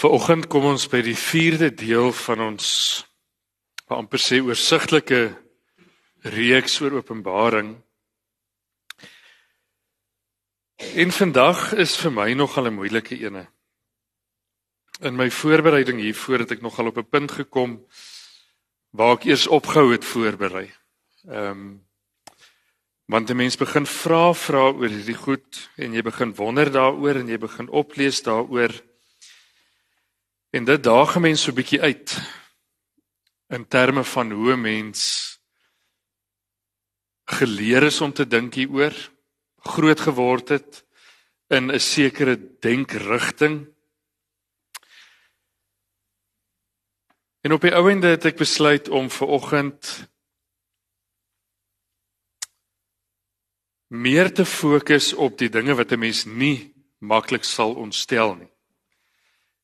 Vanoggend kom ons by die 4de deel van ons amper sê oorsigtelike reeks oor Openbaring. En vandag is vir my nogal 'n moeilike ene. In my voorbereiding hiervoor het ek nogal op 'n punt gekom waar ek eers opgehou het voorberei. Ehm um, want 'n mens begin vra vra oor hierdie goed en jy begin wonder daaroor en jy begin oplees daaroor. En dit daag mense so 'n bietjie uit in terme van hoe 'n mens geleer is om te dink hieroor, groot geword het in 'n sekere denkrigting. En op die ouende het ek besluit om ver oggend meer te fokus op die dinge wat 'n mens nie maklik sal ontstel nie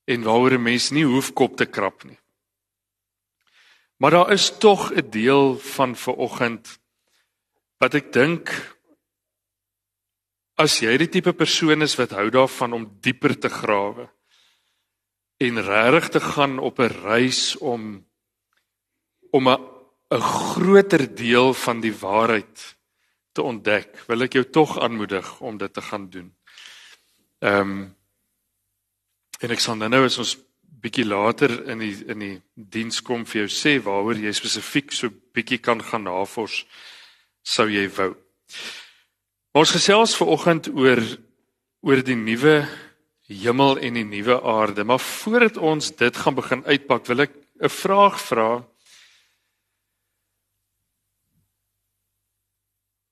en waaroor 'n mens nie hoef kop te krap nie. Maar daar is tog 'n deel van vanoggend wat ek dink as jy die tipe persoon is wat hou daarvan om dieper te grawe en regtig te gaan op 'n reis om om 'n 'n groter deel van die waarheid te ontdek, wil ek jou tog aanmoedig om dit te gaan doen. Ehm um, En ek sal nou as ons bietjie later in die in die diens kom vir jou sê waaroor jy spesifiek so bietjie kan gaan navors sou jy wou. Ons gesels ver oggend oor oor die nuwe hemel en die nuwe aarde, maar voordat ons dit gaan begin uitpak, wil ek 'n vraag vra.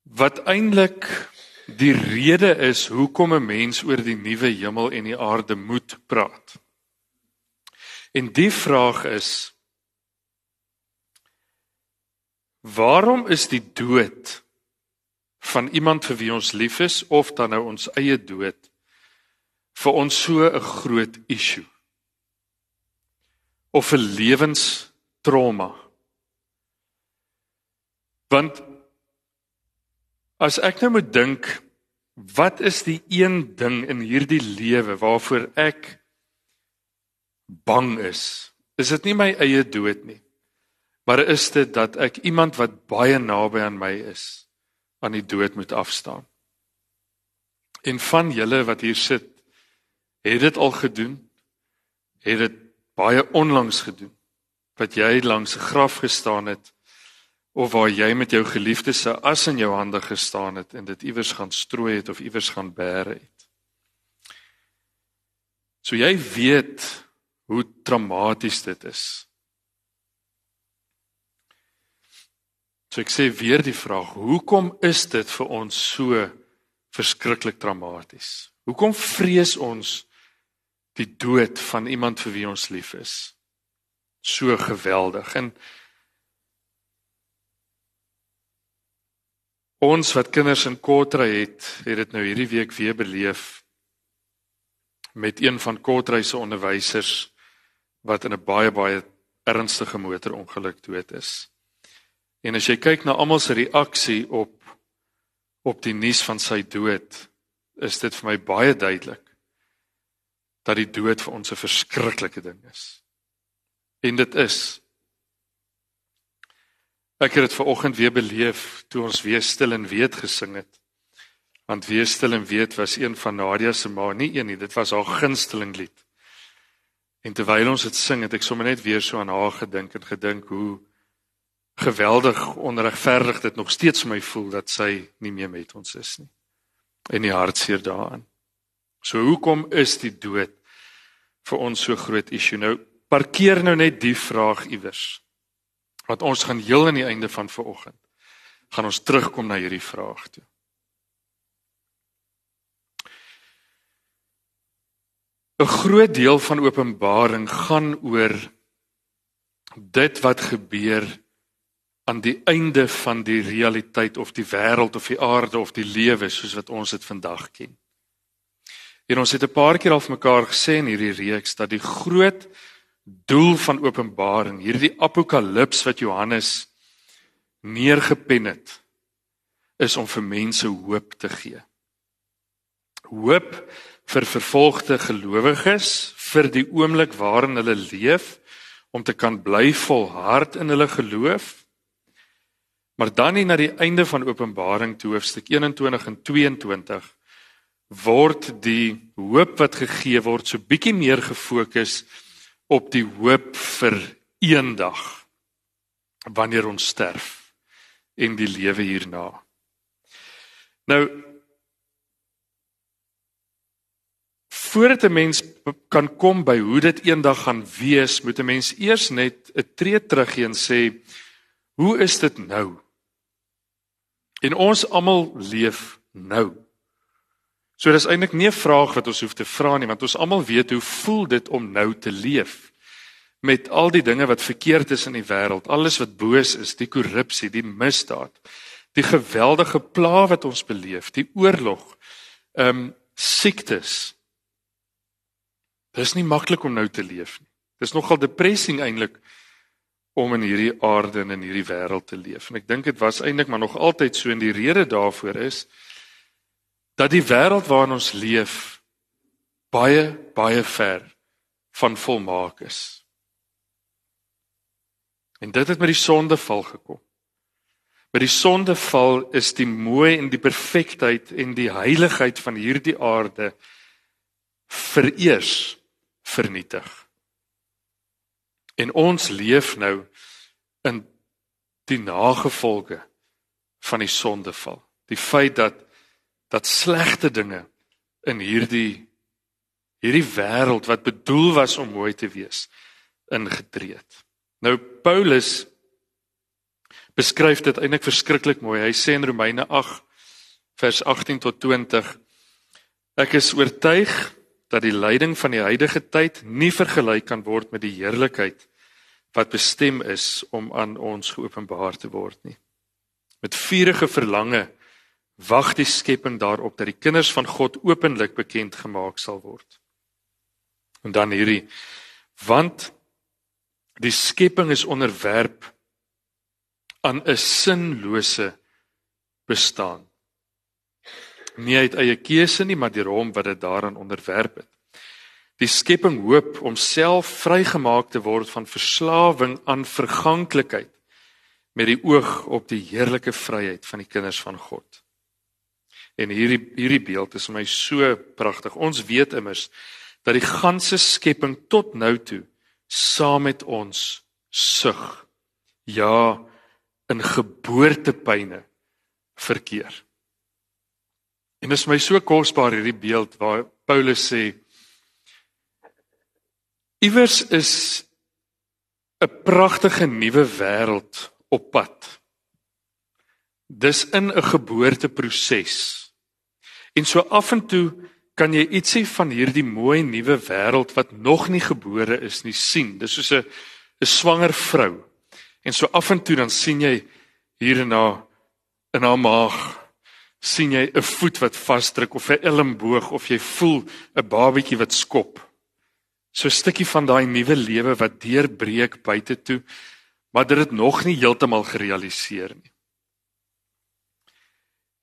Wat eintlik die rede is hoekom 'n mens oor die nuwe hemel en die aarde moet praat. En die vraag is waarom is die dood van iemand vir wie ons lief is of dan nou ons eie dood vir ons so 'n groot issue? Of 'n lewenstrauma? Want As ek nou moet dink, wat is die een ding in hierdie lewe waarvoor ek bang is? Is dit nie my eie dood nie. Maar is dit dat ek iemand wat baie naby aan my is aan die dood moet afstaan? En van julle wat hier sit, het dit al gedoen? Het dit baie onlangs gedoen? Wat jy langs 'n graf gestaan het of waar jy met jou geliefdes se as in jou hande gestaan het en dit iewers gaan strooi het of iewers gaan bære het. So jy weet hoe traumaties dit is. So ek sê weer die vraag, hoekom is dit vir ons so verskriklik traumaties? Hoekom vrees ons die dood van iemand vir wie ons lief is? So geweldig. En Ons wat kinders in Kortrey het, het dit nou hierdie week weer beleef met een van Kortrey se onderwysers wat in 'n baie baie ernstige motorongeluk dood is. En as jy kyk na almal se reaksie op op die nuus van sy dood, is dit vir my baie duidelik dat die dood vir ons 'n verskriklike ding is. En dit is Ek het dit ver oggend weer beleef toe ons weer stil en weet gesing het. Want weer stil en weet was een van Nadia se ma, nie een nie, dit was haar gunsteling lied. En terwyl ons dit sing, het ek sommer net weer so aan haar gedink en gedink hoe geweldig onregverdig dit nog steeds my voel dat sy nie meer met ons is nie. En die hartseer daaraan. So hoekom is die dood vir ons so groot issue nou? Parkeer nou net die vraag iewers wat ons gaan heel aan die einde van vanoggend gaan ons terugkom na hierdie vraag toe. 'n Groot deel van Openbaring gaan oor dit wat gebeur aan die einde van die realiteit of die wêreld of die aarde of die lewe soos wat ons dit vandag ken. En ons het 'n paar keer al vir mekaar gesê in hierdie reeks dat die groot doel van Openbaring, hierdie apokalips wat Johannes neergepen het, is om vir mense hoop te gee. Hoop vir vervolgde gelowiges vir die oomblik waarin hulle leef om te kan bly volhard in hulle geloof. Maar dan nie na die einde van Openbaring toe hoofstuk 21 en 22 word die hoop wat gegee word so bietjie meer gefokus op die hoop vir eendag wanneer ons sterf en die lewe hierna. Nou voordat 'n mens kan kom by hoe dit eendag gaan wees, moet 'n mens eers net 'n tree teruggee en sê, hoe is dit nou? En ons almal leef nou. So dis eintlik nie 'n vraag wat ons hoef te vra nie, want ons almal weet hoe voel dit om nou te leef met al die dinge wat verkeerd is in die wêreld, alles wat boos is, die korrupsie, die misdaad, die geweldige pla wat ons beleef, die oorlog, ehm um, siektes, Dis nie maklik om nou te leef nie. Dis nogal depressing eintlik om in hierdie aarde en in hierdie wêreld te leef. En ek dink dit was eintlik maar nog altyd so en die rede daarvoor is dat die wêreld waarin ons leef baie baie ver van volmaak is. En dit het met die sondeval gekom. Met die sondeval is die mooi en die perfektheid en die heiligheid van hierdie aarde vereers vernietig. En ons leef nou in die nagevolge van die sondeval. Die feit dat dat slegte dinge in hierdie hierdie wêreld wat bedoel was om mooi te wees ingetree het. Nou Paulus beskryf dit eintlik verskriklik mooi. Hy sê in Romeine 8 vers 18 tot 20 Ek is oortuig dat die lyding van die huidige tyd nie vergelyk kan word met die heerlikheid wat bestem is om aan ons geopenbaar te word nie. Met vurige verlange wag die skepping daarop dat die kinders van God openlik bekend gemaak sal word. En dan hierdie want die skepping is onderwerp aan 'n sinlose bestaan nie uit eie keuse nie, maar deur hom wat dit daaraan onderwerp het. Die skepping hoop om self vrygemaak te word van verslawing aan verganklikheid met die oog op die heerlike vryheid van die kinders van God. En hierdie hierdie beeld is vir my so pragtig. Ons weet immers dat die ganse skepping tot nou toe saam met ons sug. Ja, in geboortepyne verkeer. En dit is my so kosbaar hierdie beeld waar Paulus sê iewers is 'n pragtige nuwe wêreld op pad. Dis in 'n geboorteproses. En so af en toe kan jy ietsie van hierdie mooi nuwe wêreld wat nog nie gebore is nie sien. Dis soos 'n 'n swanger vrou. En so af en toe dan sien jy hier en daar in haar maag sien jy 'n voet wat vasdruk of 'n elmboog of jy voel 'n babatjie wat skop. So 'n stukkie van daai nuwe lewe wat deurbreek buite toe, maar dit het nog nie heeltemal gerealiseer nie.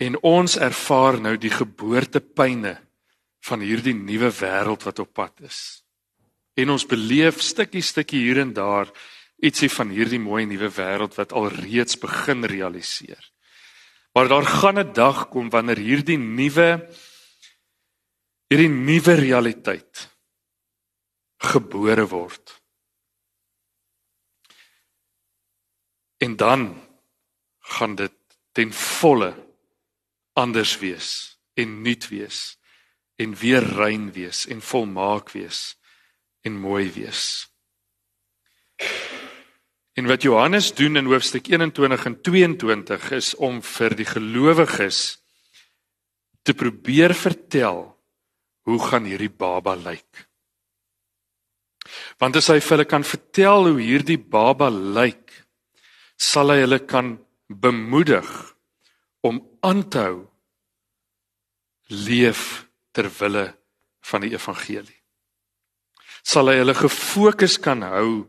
En ons ervaar nou die geboortepyne van hierdie nuwe wêreld wat op pad is. En ons beleef stukkie stukkie hier en daar ietsie van hierdie mooi nuwe wêreld wat al reeds begin realiseer. Maar daar gaan 'n dag kom wanneer hierdie nuwe hierdie nuwe realiteit gebore word. En dan gaan dit ten volle anders wees en nuut wees en weer rein wees en volmaak wees en mooi wees. En wat Johannes doen in hoofstuk 21 en 22 is om vir die gelowiges te probeer vertel hoe gaan hierdie baba lyk. Want as hy vir hulle kan vertel hoe hierdie baba lyk, sal hy hulle kan bemoedig om aan te hou leef ter wille van die evangelie. Sal hy hulle gefokus kan hou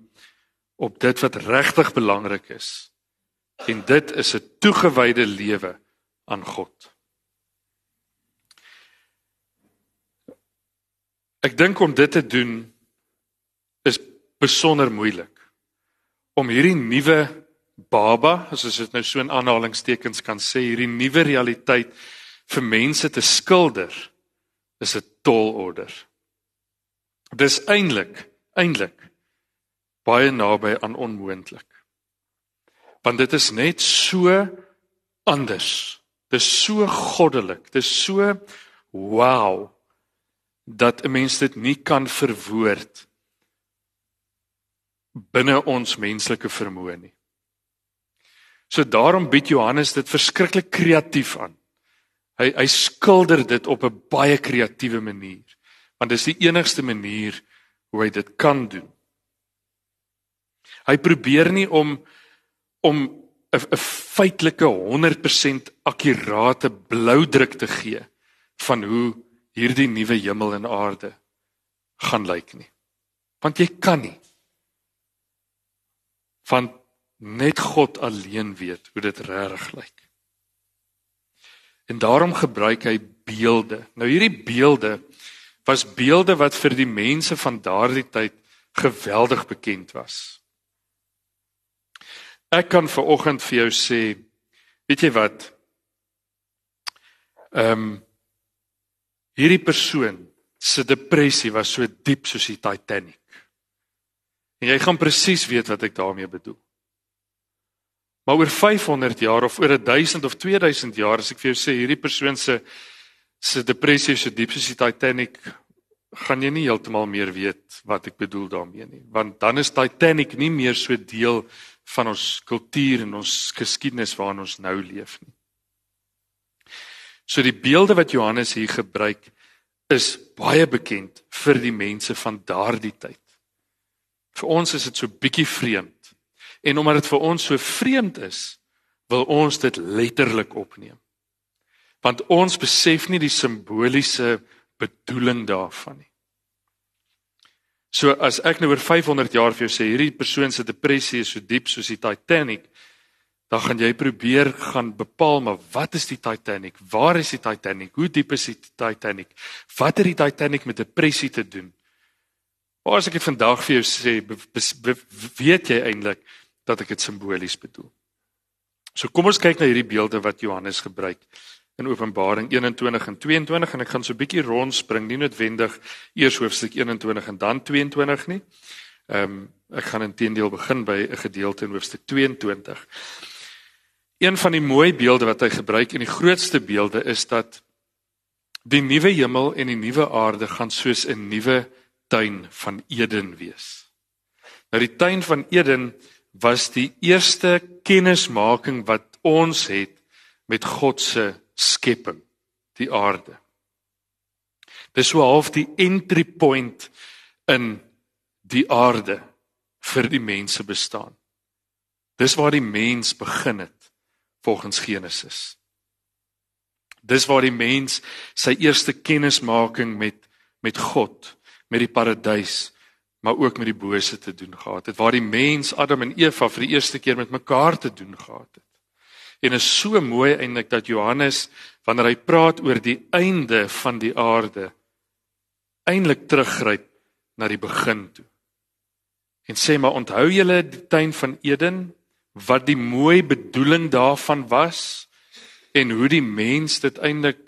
op dit wat regtig belangrik is. En dit is 'n toegewyde lewe aan God. Ek dink om dit te doen is besonder moeilik. Om hierdie nuwe baba, as ons dit nou so in aanhalingstekens kan sê, hierdie nuwe realiteit vir mense te skilder, is 'n tolorder. Dis eintlik, eintlik baie naby aan onmoontlik. Want dit is net so anders. Dis so goddelik. Dis so wow dat 'n mens dit nie kan verwoord binne ons menslike vermoë nie. So daarom bied Johannes dit verskriklik kreatief aan. Hy hy skilder dit op 'n baie kreatiewe manier. Want dis die enigste manier hoe hy dit kan doen. Hy probeer nie om om 'n feitelike 100% akkurate bloudruk te gee van hoe hierdie nuwe hemel en aarde gaan lyk nie. Want jy kan nie. Want net God alleen weet hoe dit regtig lyk. En daarom gebruik hy beelde. Nou hierdie beelde was beelde wat vir die mense van daardie tyd geweldig bekend was. Ek kan ver oggend vir jou sê, weet jy wat? Ehm um, hierdie persoon se depressie was so diep soos die Titanic. En jy gaan presies weet wat ek daarmee bedoel. Maar oor 500 jaar of oor 1000 of 2000 jaar as ek vir jou sê hierdie persoon se se depressie so diep soos die Titanic gaan jy nie heeltemal meer weet wat ek bedoel daarmee nie want dan is Titanic nie meer so deel van ons kultuur en ons geskiedenis waarin ons nou leef nie. So die beelde wat Johannes hier gebruik is baie bekend vir die mense van daardie tyd. Vir ons is dit so bietjie vreemd En omdat dit vir ons so vreemd is, wil ons dit letterlik opneem. Want ons besef nie die simboliese bedoeling daarvan nie. So as ek nou oor 500 jaar vir jou sê hierdie persoon se depressie is so diep soos die Titanic, dan gaan jy probeer gaan bepaal maar wat is die Titanic? Waar is die Titanic? Hoe diep is die Titanic? Wat het die Titanic met depressie te doen? Maar as ek dit vandag vir jou sê, weet jy eintlik dat ek dit simbolies bedoel. So kom ons kyk na hierdie beelde wat Johannes gebruik in Openbaring 21 en 22 en ek gaan so 'n bietjie rondspring, nie noodwendig eers hoofstuk 21 en dan 22 nie. Ehm um, ek gaan intedeel begin by 'n gedeelte in hoofstuk 22. Een van die mooi beelde wat hy gebruik en die grootste beelde is dat die nuwe hemel en die nuwe aarde gaan soos 'n nuwe tuin van Eden wees. Nou die tuin van Eden was die eerste kennismaking wat ons het met God se skepping, die aarde. Dis so half die entry point in die aarde vir die mense bestaan. Dis waar die mens begin het volgens Genesis. Dis waar die mens sy eerste kennismaking met met God, met die paradys maar ook met die bose te doen gehad het waar die mens Adam en Eva vir die eerste keer met mekaar te doen gehad het. En is so mooi eintlik dat Johannes wanneer hy praat oor die einde van die aarde eintlik teruggryp na die begin toe. En sê maar onthou julle die tuin van Eden wat die mooi bedoeling daarvan was en hoe die mens dit eintlik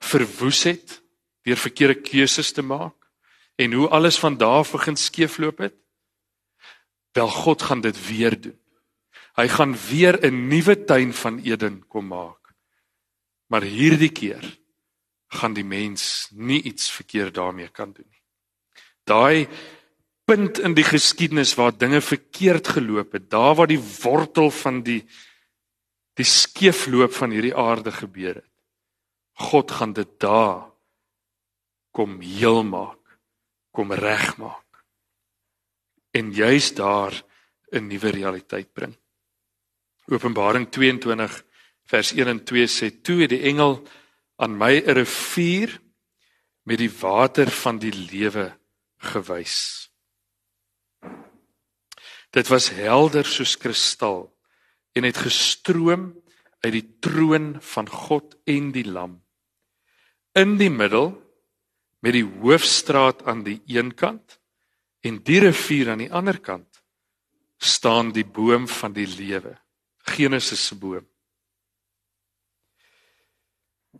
verwoes het deur verkeerde keuses te maak en hoe alles van daar begin skeefloop het? Wel God gaan dit weer doen. Hy gaan weer 'n nuwe tuin van Eden kom maak. Maar hierdie keer gaan die mens nie iets verkeerd daarmee kan doen nie. Daai punt in die geskiedenis waar dinge verkeerd geloop het, daar waar die wortel van die die skeefloop van hierdie aarde gebeur het. God gaan dit daar kom heel maak kom regmaak en juis daar 'n nuwe realiteit bring. Openbaring 22 vers 1 en 2 sê toe het die engel aan my 'n rivier met die water van die lewe gewys. Dit was helder soos kristal en het gestroom uit die troon van God en die Lam. In die middel met die hoofstraat aan die een kant en die rivier aan die ander kant staan die boom van die lewe Genesis se boom.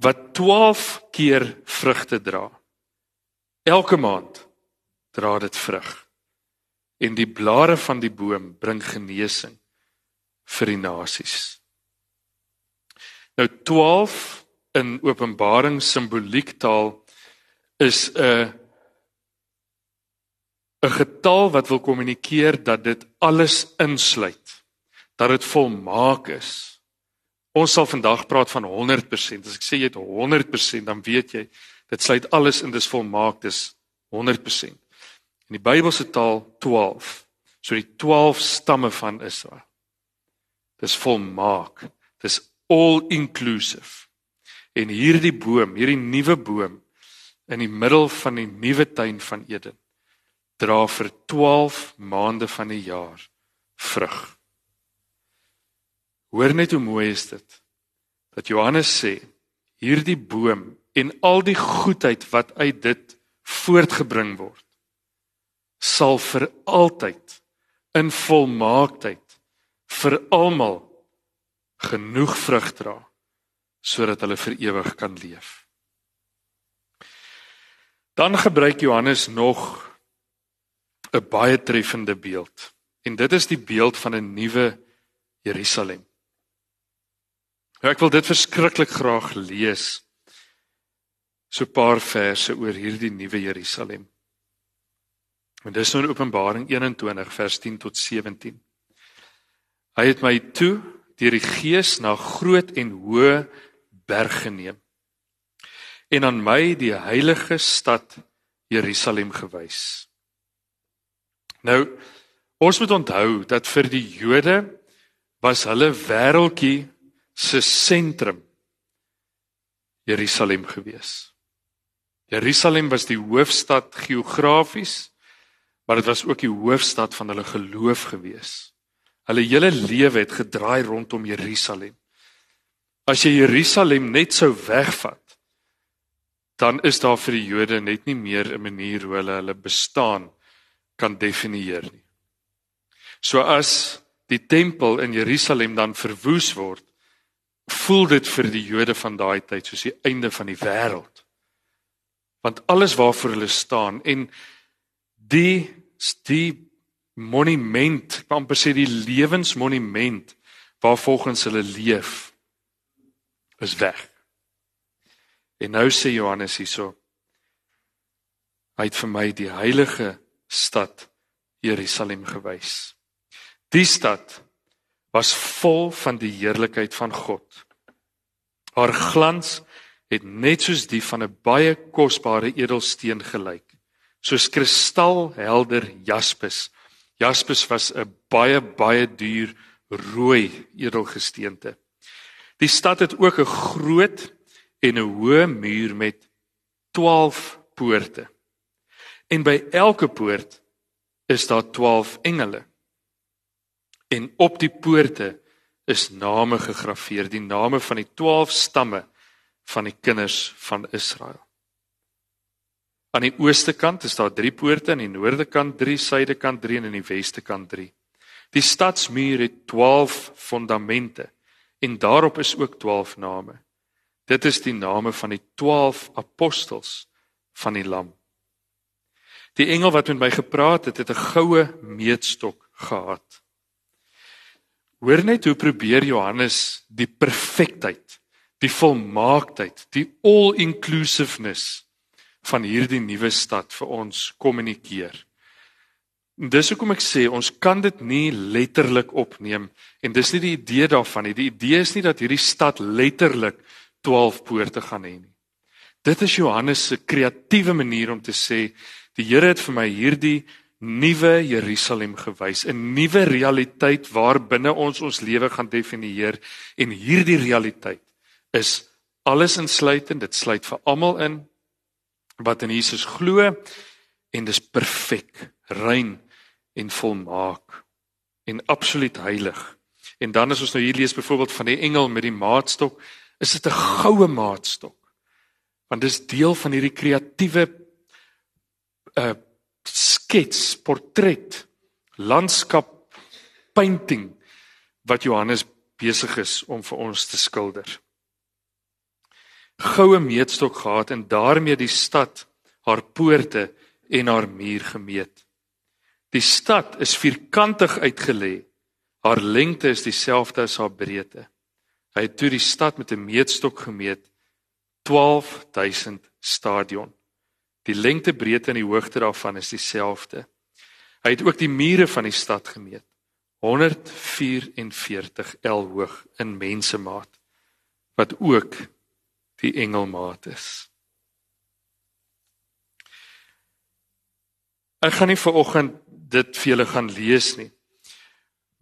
Wat 12 keer vrugte dra. Elke maand dra dit vrug. En die blare van die boom bring genesing vir die nasies. Nou 12 in Openbaring simboliek taal is 'n 'n getal wat wil kommunikeer dat dit alles insluit. Dat dit volmaak is. Ons sal vandag praat van 100%. As ek sê jy het 100%, dan weet jy dit sluit alles in, dis volmaak, dis 100%. In die Bybelse taal 12. So die 12 stamme van Israel. Dis volmaak. Dis all inclusive. En hierdie boom, hierdie nuwe boom in die middel van die nuwe tuin van Eden dra vir 12 maande van die jaar vrug. Hoor net hoe mooi is dit dat Johannes sê hierdie boom en al die goedheid wat uit dit voortgebring word sal vir altyd in volmaaktheid vir almal genoeg vrug dra sodat hulle vir ewig kan leef. Dan gebruik Johannes nog 'n baie treffende beeld. En dit is die beeld van 'n nuwe Jerusalem. Nou ek wil dit verskriklik graag lees. So 'n paar verse oor hierdie nuwe Jerusalem. En dis nou in Openbaring 21 vers 10 tot 17. Hy het my toe deur die Gees na groot en hoë berg geneem en aan my die heilige stad Jerusalem gewys. Nou ons moet onthou dat vir die Jode was hulle wêreldjie se sentrum Jerusalem gewees. Jerusalem was die hoofstad geografies, maar dit was ook die hoofstad van hulle geloof gewees. Hulle hele lewe het gedraai rondom Jerusalem. As jy Jerusalem net sou wegvat, dan is daar vir die Jode net nie meer 'n manier hoe hulle hulle bestaan kan definieer nie. So as die tempel in Jerusalem dan verwoes word, voel dit vir die Jode van daai tyd soos die einde van die wêreld. Want alles waarvoor hulle staan en die die monument, amper sê die lewensmonument waarvolgens hulle leef is weg. En nou sê Johannes hierso hy het vir my die heilige stad Jerusalem gewys. Die stad was vol van die heerlikheid van God. Haar glans het net soos die van 'n baie kosbare edelsteen gelyk, soos kristalhelder jaspis. Jaspis was 'n baie baie duur rooi edelgesteente. Die stad het ook 'n groot en 'n hoë muur met 12 poorte. En by elke poort is daar 12 engele. En op die poorte is name gegraveer, die name van die 12 stamme van die kinders van Israel. Aan die ooste kant is daar 3 poorte, aan die noorde kant 3, suide kant 3 en aan die weste kant 3. Die stadsmuur het 12 fondamente en daarop is ook 12 name. Dit is die name van die 12 apostels van die Lam. Die engel wat met my gepraat het, het 'n goue meetstok gehad. Hoor net hoe probeer Johannes die perfektheid, die volmaaktheid, die all-inclusiveness van hierdie nuwe stad vir ons kommunikeer. Dis hoekom ek sê ons kan dit nie letterlik opneem en dis nie die idee daarvan nie. Die idee is nie dat hierdie stad letterlik 12 poorte gaan hê nie. Dit is Johannes se kreatiewe manier om te sê die Here het vir my hierdie nuwe Jerusalem gewys, 'n nuwe realiteit waarbinne ons ons lewe gaan definieer en hierdie realiteit is alles insluitend, dit sluit vir almal in wat in Jesus glo en dis perfek, rein en volmaak en absoluut heilig. En dan as ons nou hier lees byvoorbeeld van die engel met die maatstok, is dit 'n goue maatstok. Want dis deel van hierdie kreatiewe 'n skets, portret, landskap painting wat Johannes besig is om vir ons te skilder. Goue meetstok gehad en daarmee die stad, haar poorte en haar muur gemeet. Die stad is vierkantig uitgelê. Haar lengte is dieselfde as haar breedte. Hy het toe die stad met 'n meetstok gemeet 12000 stadion. Die lengte, breedte en die hoogte daarvan is dieselfde. Hy het ook die mure van die stad gemeet. 144 L hoog in mensemaat wat ook die engelmaat is. Ek gaan nie vir oggend dit vir julle gaan lees nie.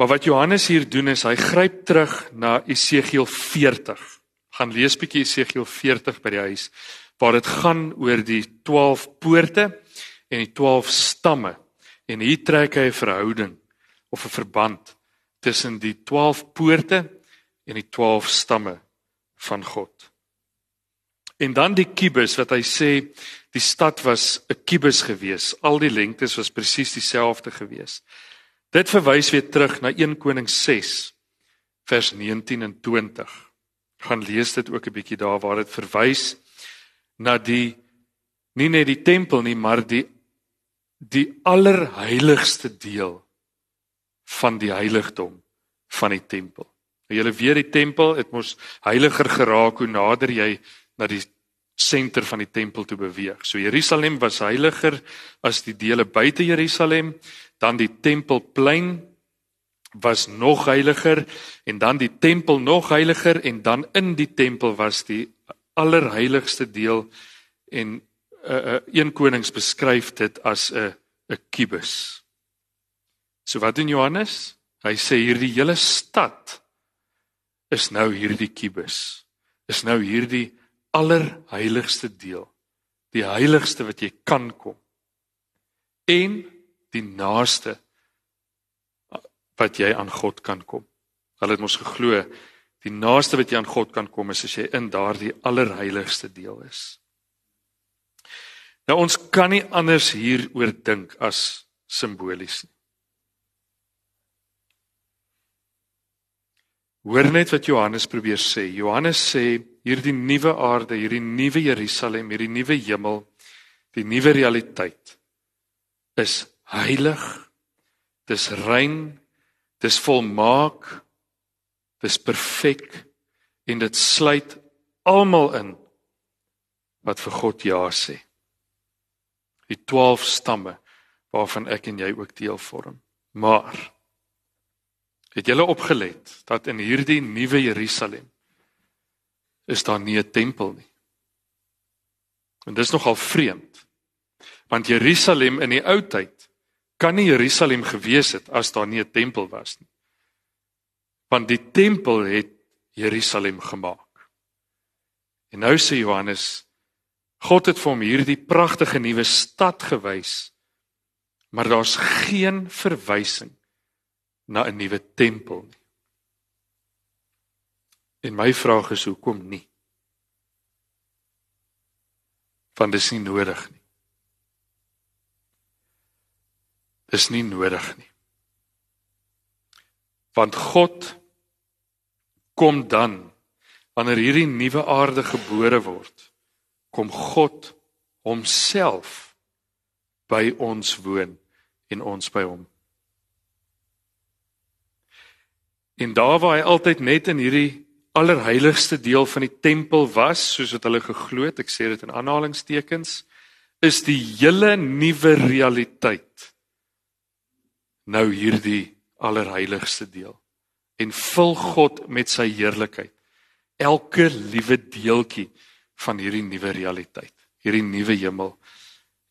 Maar wat Johannes hier doen is hy gryp terug na Esegiel 40. Gaan lees bietjie Esegiel 40 by die huis waar dit gaan oor die 12 poorte en die 12 stamme en hier trek hy 'n verhouding of 'n verband tussen die 12 poorte en die 12 stamme van God. En dan die kubus wat hy sê die stad was 'n kubus gewees. Al die lengtes was presies dieselfde gewees. Dit verwys weer terug na 1 Konings 6 vers 19 en 20. Gaan lees dit ook 'n bietjie daar waar dit verwys na die nie net die tempel nie, maar die die allerheiligste deel van die heiligdom van die tempel. Nou julle weet die tempel het mos heiliger geraak hoe nader jy na die senter van die tempel toe beweeg. So Jerusalem was heiliger as die dele buite Jerusalem, dan die tempelplein was nog heiliger en dan die tempel nog heiliger en dan in die tempel was die allerheiligste deel en uh, uh, een konings beskryf dit as 'n 'n kubus. So wat doen Johannes? Hy sê hierdie hele stad is nou hierdie kubus. Is nou hierdie allerheiligste deel. Die heiligste wat jy kan kom. En die naaste wat jy aan God kan kom. Hulle het mos geglo die naaste wat jy aan God kan kom is as jy in daardie allerheiligste deel is. Nou ons kan nie anders hieroor dink as simbolies nie. Hoor net wat Johannes probeer sê. Johannes sê hierdie nuwe aarde, hierdie nuwe Jerusalem, hierdie nuwe hemel, die nuwe realiteit is heilig. Dis rein, dis volmaak, dis perfek en dit sluit almal in wat vir God ja sê. Die 12 stamme waarvan ek en jy ook deel vorm. Maar Het julle opgelet dat in hierdie nuwe Jerusalem is daar nie 'n tempel nie. En dis nogal vreemd. Want Jerusalem in die ou tyd kan nie Jerusalem gewees het as daar nie 'n tempel was nie. Want die tempel het Jerusalem gemaak. En nou sê Johannes God het vir hom hierdie pragtige nuwe stad gewys. Maar daar's geen verwysing na 'n nuwe tempel nie. En my vraag is hoekom nie? Want dit is nie nodig nie. Dis nie nodig nie. Want God kom dan wanneer hierdie nuwe aarde gebore word, kom God homself by ons woon en ons by hom. En daar waar hy altyd net in hierdie allerheiligste deel van die tempel was, soos wat hulle geglo het, ek sê dit in aanhalingstekens, is die hele nuwe realiteit. Nou hierdie allerheiligste deel. En vul God met sy heerlikheid. Elke liewe deeltjie van hierdie nuwe realiteit hierdie nuwe hemel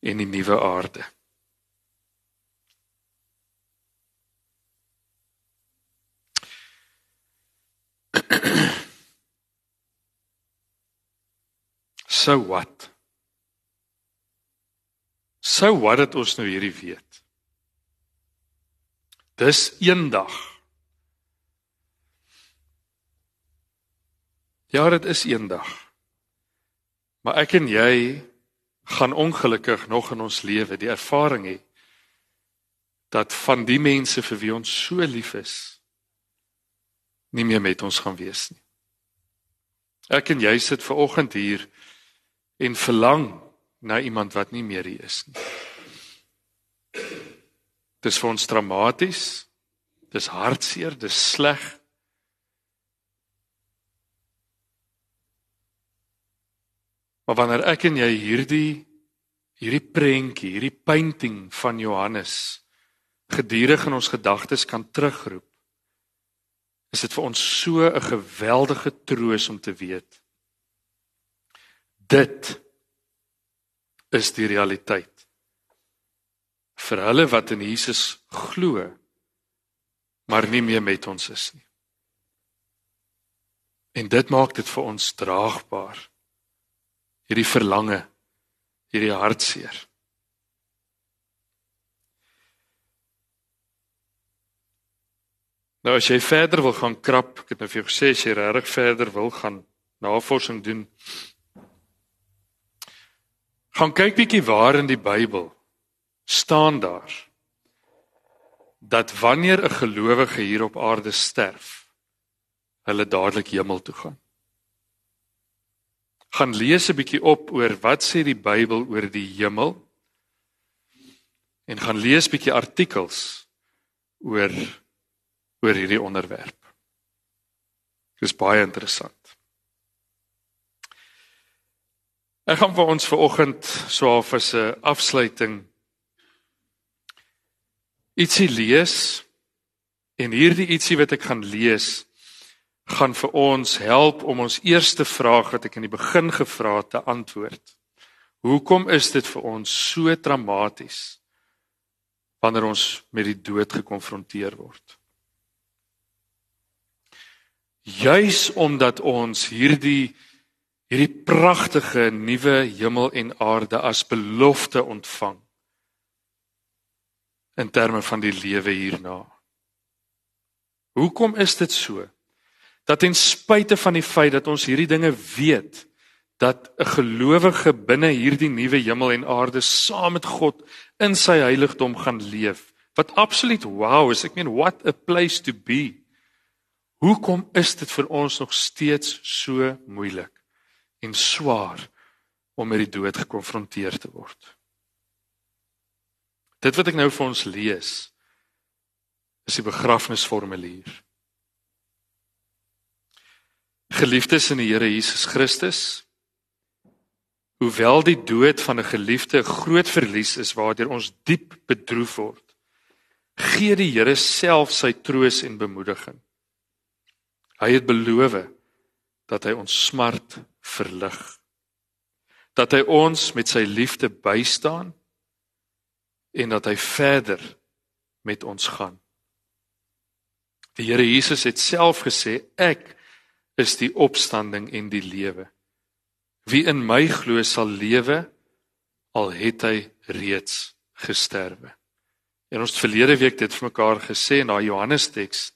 en die nuwe aarde so wat? So wat het ons nou hierdie weet? Dis eendag. Ja, dit is eendag. Maar ek en jy gaan ongelukkig nog in ons lewe die ervaring hê dat van die mense vir wie ons so lief is nie meer met ons gaan wees nie. Ek en jy sit ver oggend hier en verlang na iemand wat nie meer hier is nie. Dis vir ons traumaties. Dis hartseer, dis sleg. Maar wanneer ek en jy hierdie hierdie prentjie, hierdie painting van Johannes gedurig in ons gedagtes kan terugroep, is dit vir ons so 'n geweldige troos om te weet. Dit is die realiteit. Vir hulle wat in Jesus glo, maar nie meer met ons is nie. En dit maak dit vir ons draagbaar hierdie verlange, hierdie hartseer. Nou as jy verder wil gaan krap, ek het nou vir jou gesê as jy regtig verder wil gaan navorsing doen, gaan kyk bietjie waar in die Bybel staan daar dat wanneer 'n gelowige hier op aarde sterf, hulle dadelik hemel toe gaan gaan lees 'n bietjie op oor wat sê die Bybel oor die hemel en gaan lees bietjie artikels oor oor hierdie onderwerp. Dis baie interessant. Ek gaan vir ons vanoggend so half as 'n afsluiting ietsie lees en hierdie ietsie wat ek gaan lees gaan vir ons help om ons eerste vraag wat ek in die begin gevra het te antwoord. Hoekom is dit vir ons so traumaties wanneer ons met die dood gekonfronteer word? Juis omdat ons hierdie hierdie pragtige nuwe hemel en aarde as belofte ontvang in terme van die lewe hierna. Hoekom is dit so? dat ten spyte van die feit dat ons hierdie dinge weet dat 'n gelowige binne hierdie nuwe hemel en aarde saam met God in sy heiligdom gaan leef wat absoluut wow is ek meen what a place to be hoekom is dit vir ons nog steeds so moeilik en swaar om met die dood gekonfronteer te word dit wat ek nou vir ons lees is die begrafnisformulier Geliefdes in die Here Jesus Christus, hoewel die dood van 'n geliefde 'n groot verlies is waardeur ons diep bedroef word, gee die Here self sy troos en bemoediging. Hy het beloof dat hy ons smart verlig. Dat hy ons met sy liefde bystaan en dat hy verder met ons gaan. Die Here Jesus het self gesê ek is die opstanding en die lewe. Wie in my glo sal lewe al het hy reeds gesterwe. En ons verlede week dit vir mekaar gesê in daai Johannes teks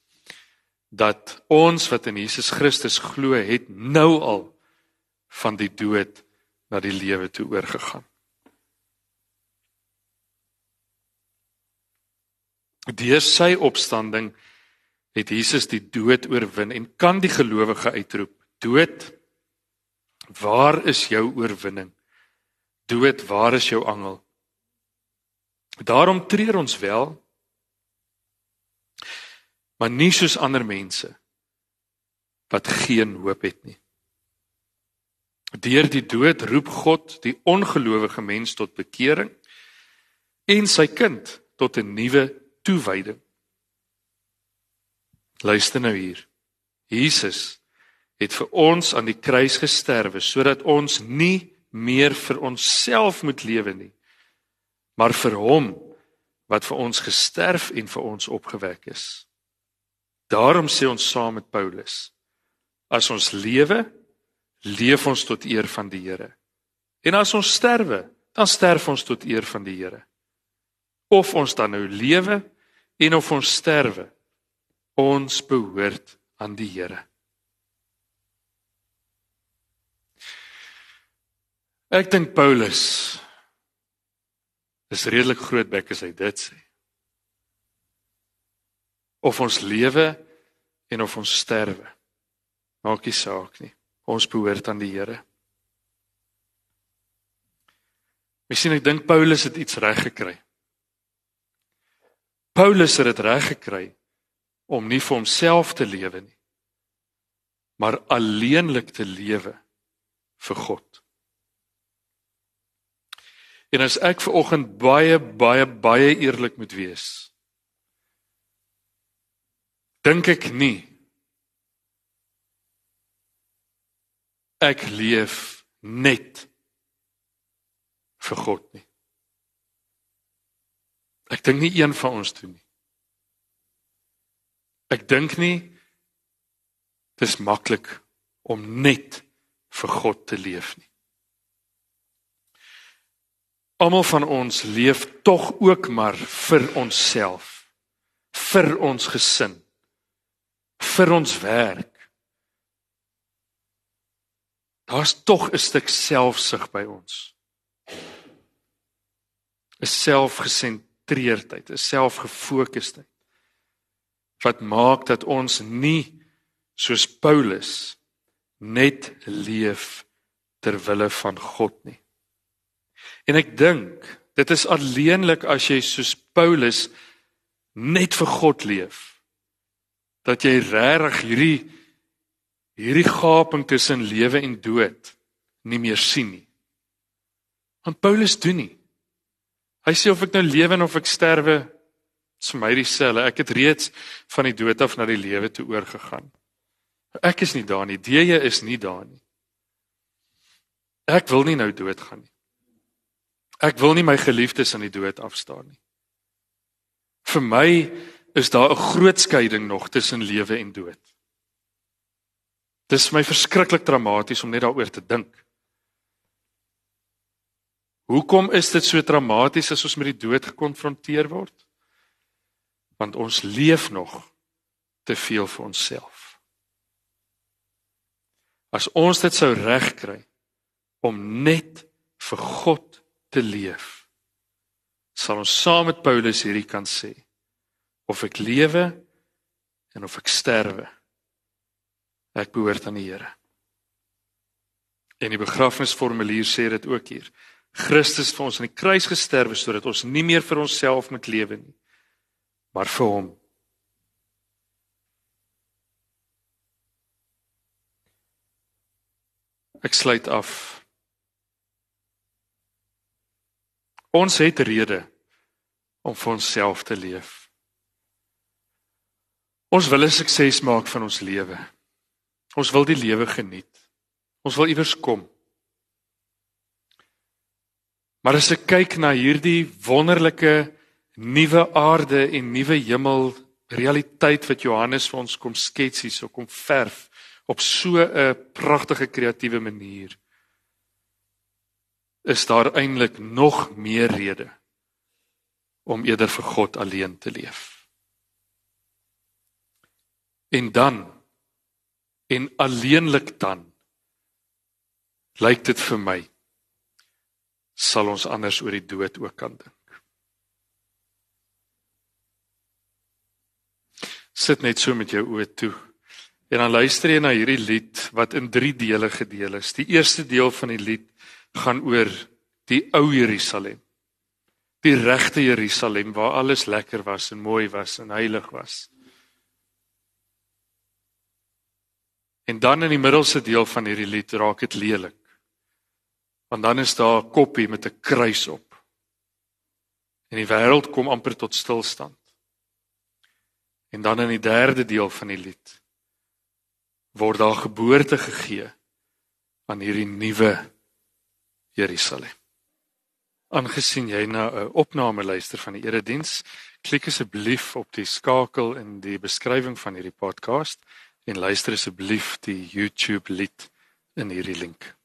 dat ons wat in Jesus Christus glo het nou al van die dood na die lewe toe oorgegaan. Deur sy opstanding het Jesus die dood oorwin en kan die gelowige uitroep: Dood, waar is jou oorwinning? Dood, waar is jou angel? Daarom treur ons wel, maar nie soos ander mense wat geen hoop het nie. Deur die dood roep God die ongelowige mens tot bekering en sy kind tot 'n nuwe toewyding. Luister nou hier. Jesus het vir ons aan die kruis gesterwe sodat ons nie meer vir onsself moet lewe nie, maar vir hom wat vir ons gesterf en vir ons opgewek is. Daarom sê ons saam met Paulus: As ons lewe, leef ons tot eer van die Here. En as ons sterwe, dan sterf ons tot eer van die Here. Of ons dan nou lewe en of ons sterwe, Ons behoort aan die Here. Ek dink Paulus Dis redelik groot bek as hy dit sê. Of ons lewe en of ons sterwe. Maak nie saak nie. Ons behoort aan die Here. Miskien ek dink Paulus het iets reg gekry. Paulus het dit reg gekry om nie vir homself te lewe nie, maar alleenlik te lewe vir God. En as ek ver oggend baie baie baie eerlik moet wees, dink ek nie ek leef net vir God nie. Ek dink nie een van ons doen nie. Ek dink nie dis maklik om net vir God te leef nie. Almal van ons leef tog ook maar vir onsself, vir ons gesin, vir ons werk. Daar's tog 'n stuk selfsug by ons. 'n selfgesentreerdheid, 'n selfgefokusdheid wat maak dat ons nie soos Paulus net leef ter wille van God nie. En ek dink dit is alleenlik as jy soos Paulus net vir God leef dat jy regtig hierdie hierdie gaping tussen lewe en dood nie meer sien nie. Want Paulus doen nie. Hy sê of ek nou lewe of ek sterwe, is vir my dieselfde. Ek het reeds van die dood af na die lewe toe oorgegaan. Ek is nie daar nie. Deeye is nie daar nie. Ek wil nie nou doodgaan nie. Ek wil nie my geliefdes aan die dood afstaan nie. Vir my is daar 'n groot skeiding nog tussen lewe en dood. Dit is my verskriklik dramaties om net daaroor te dink. Hoekom is dit so dramaties as ons met die dood gekonfronteer word? Want ons leef nog te veel vir onsself. As ons dit sou regkry om net vir God te leef, sal ons saam met Paulus hierdie kan sê: of ek lewe en of ek sterwe, ek behoort aan die Here. En die begrafnisformulier sê dit ook hier. Christus vir ons aan die kruis gesterwe sodat ons nie meer vir onsself moet lewe nie, maar vir hom. Ek sluit af. Ons het rede om vir onsself te leef. Ons wil 'n sukses maak van ons lewe. Ons wil die lewe geniet. Ons wil iewers kom. Maar as ek kyk na hierdie wonderlike nuwe aarde en nuwe hemel realiteit wat Johannes vir ons kom skets hier, so kom verf op so 'n pragtige kreatiewe manier, is daar eintlik nog meer rede om eerder vir God alleen te leef. En dan en alleenlik dan lyk dit vir my sal ons anders oor die dood ook kan dink. Sit net so met jou oë toe. En dan luister jy na hierdie lied wat in 3 dele gedeel is. Die eerste deel van die lied gaan oor die ou Jerusalem. Die regte Jerusalem waar alles lekker was en mooi was en heilig was. En dan in die middelste deel van hierdie lied raak dit lelik. Want dan is daar 'n koppie met 'n kruis op. En die wêreld kom amper tot stilstand. En dan in die derde deel van die lied word daar geboorte gegee aan hierdie nuwe Jerusalem. Aangesien jy na 'n opname luister van die erediens, klik asseblief op die skakel in die beskrywing van hierdie podcast en luister asseblief die YouTube lied in hierdie link.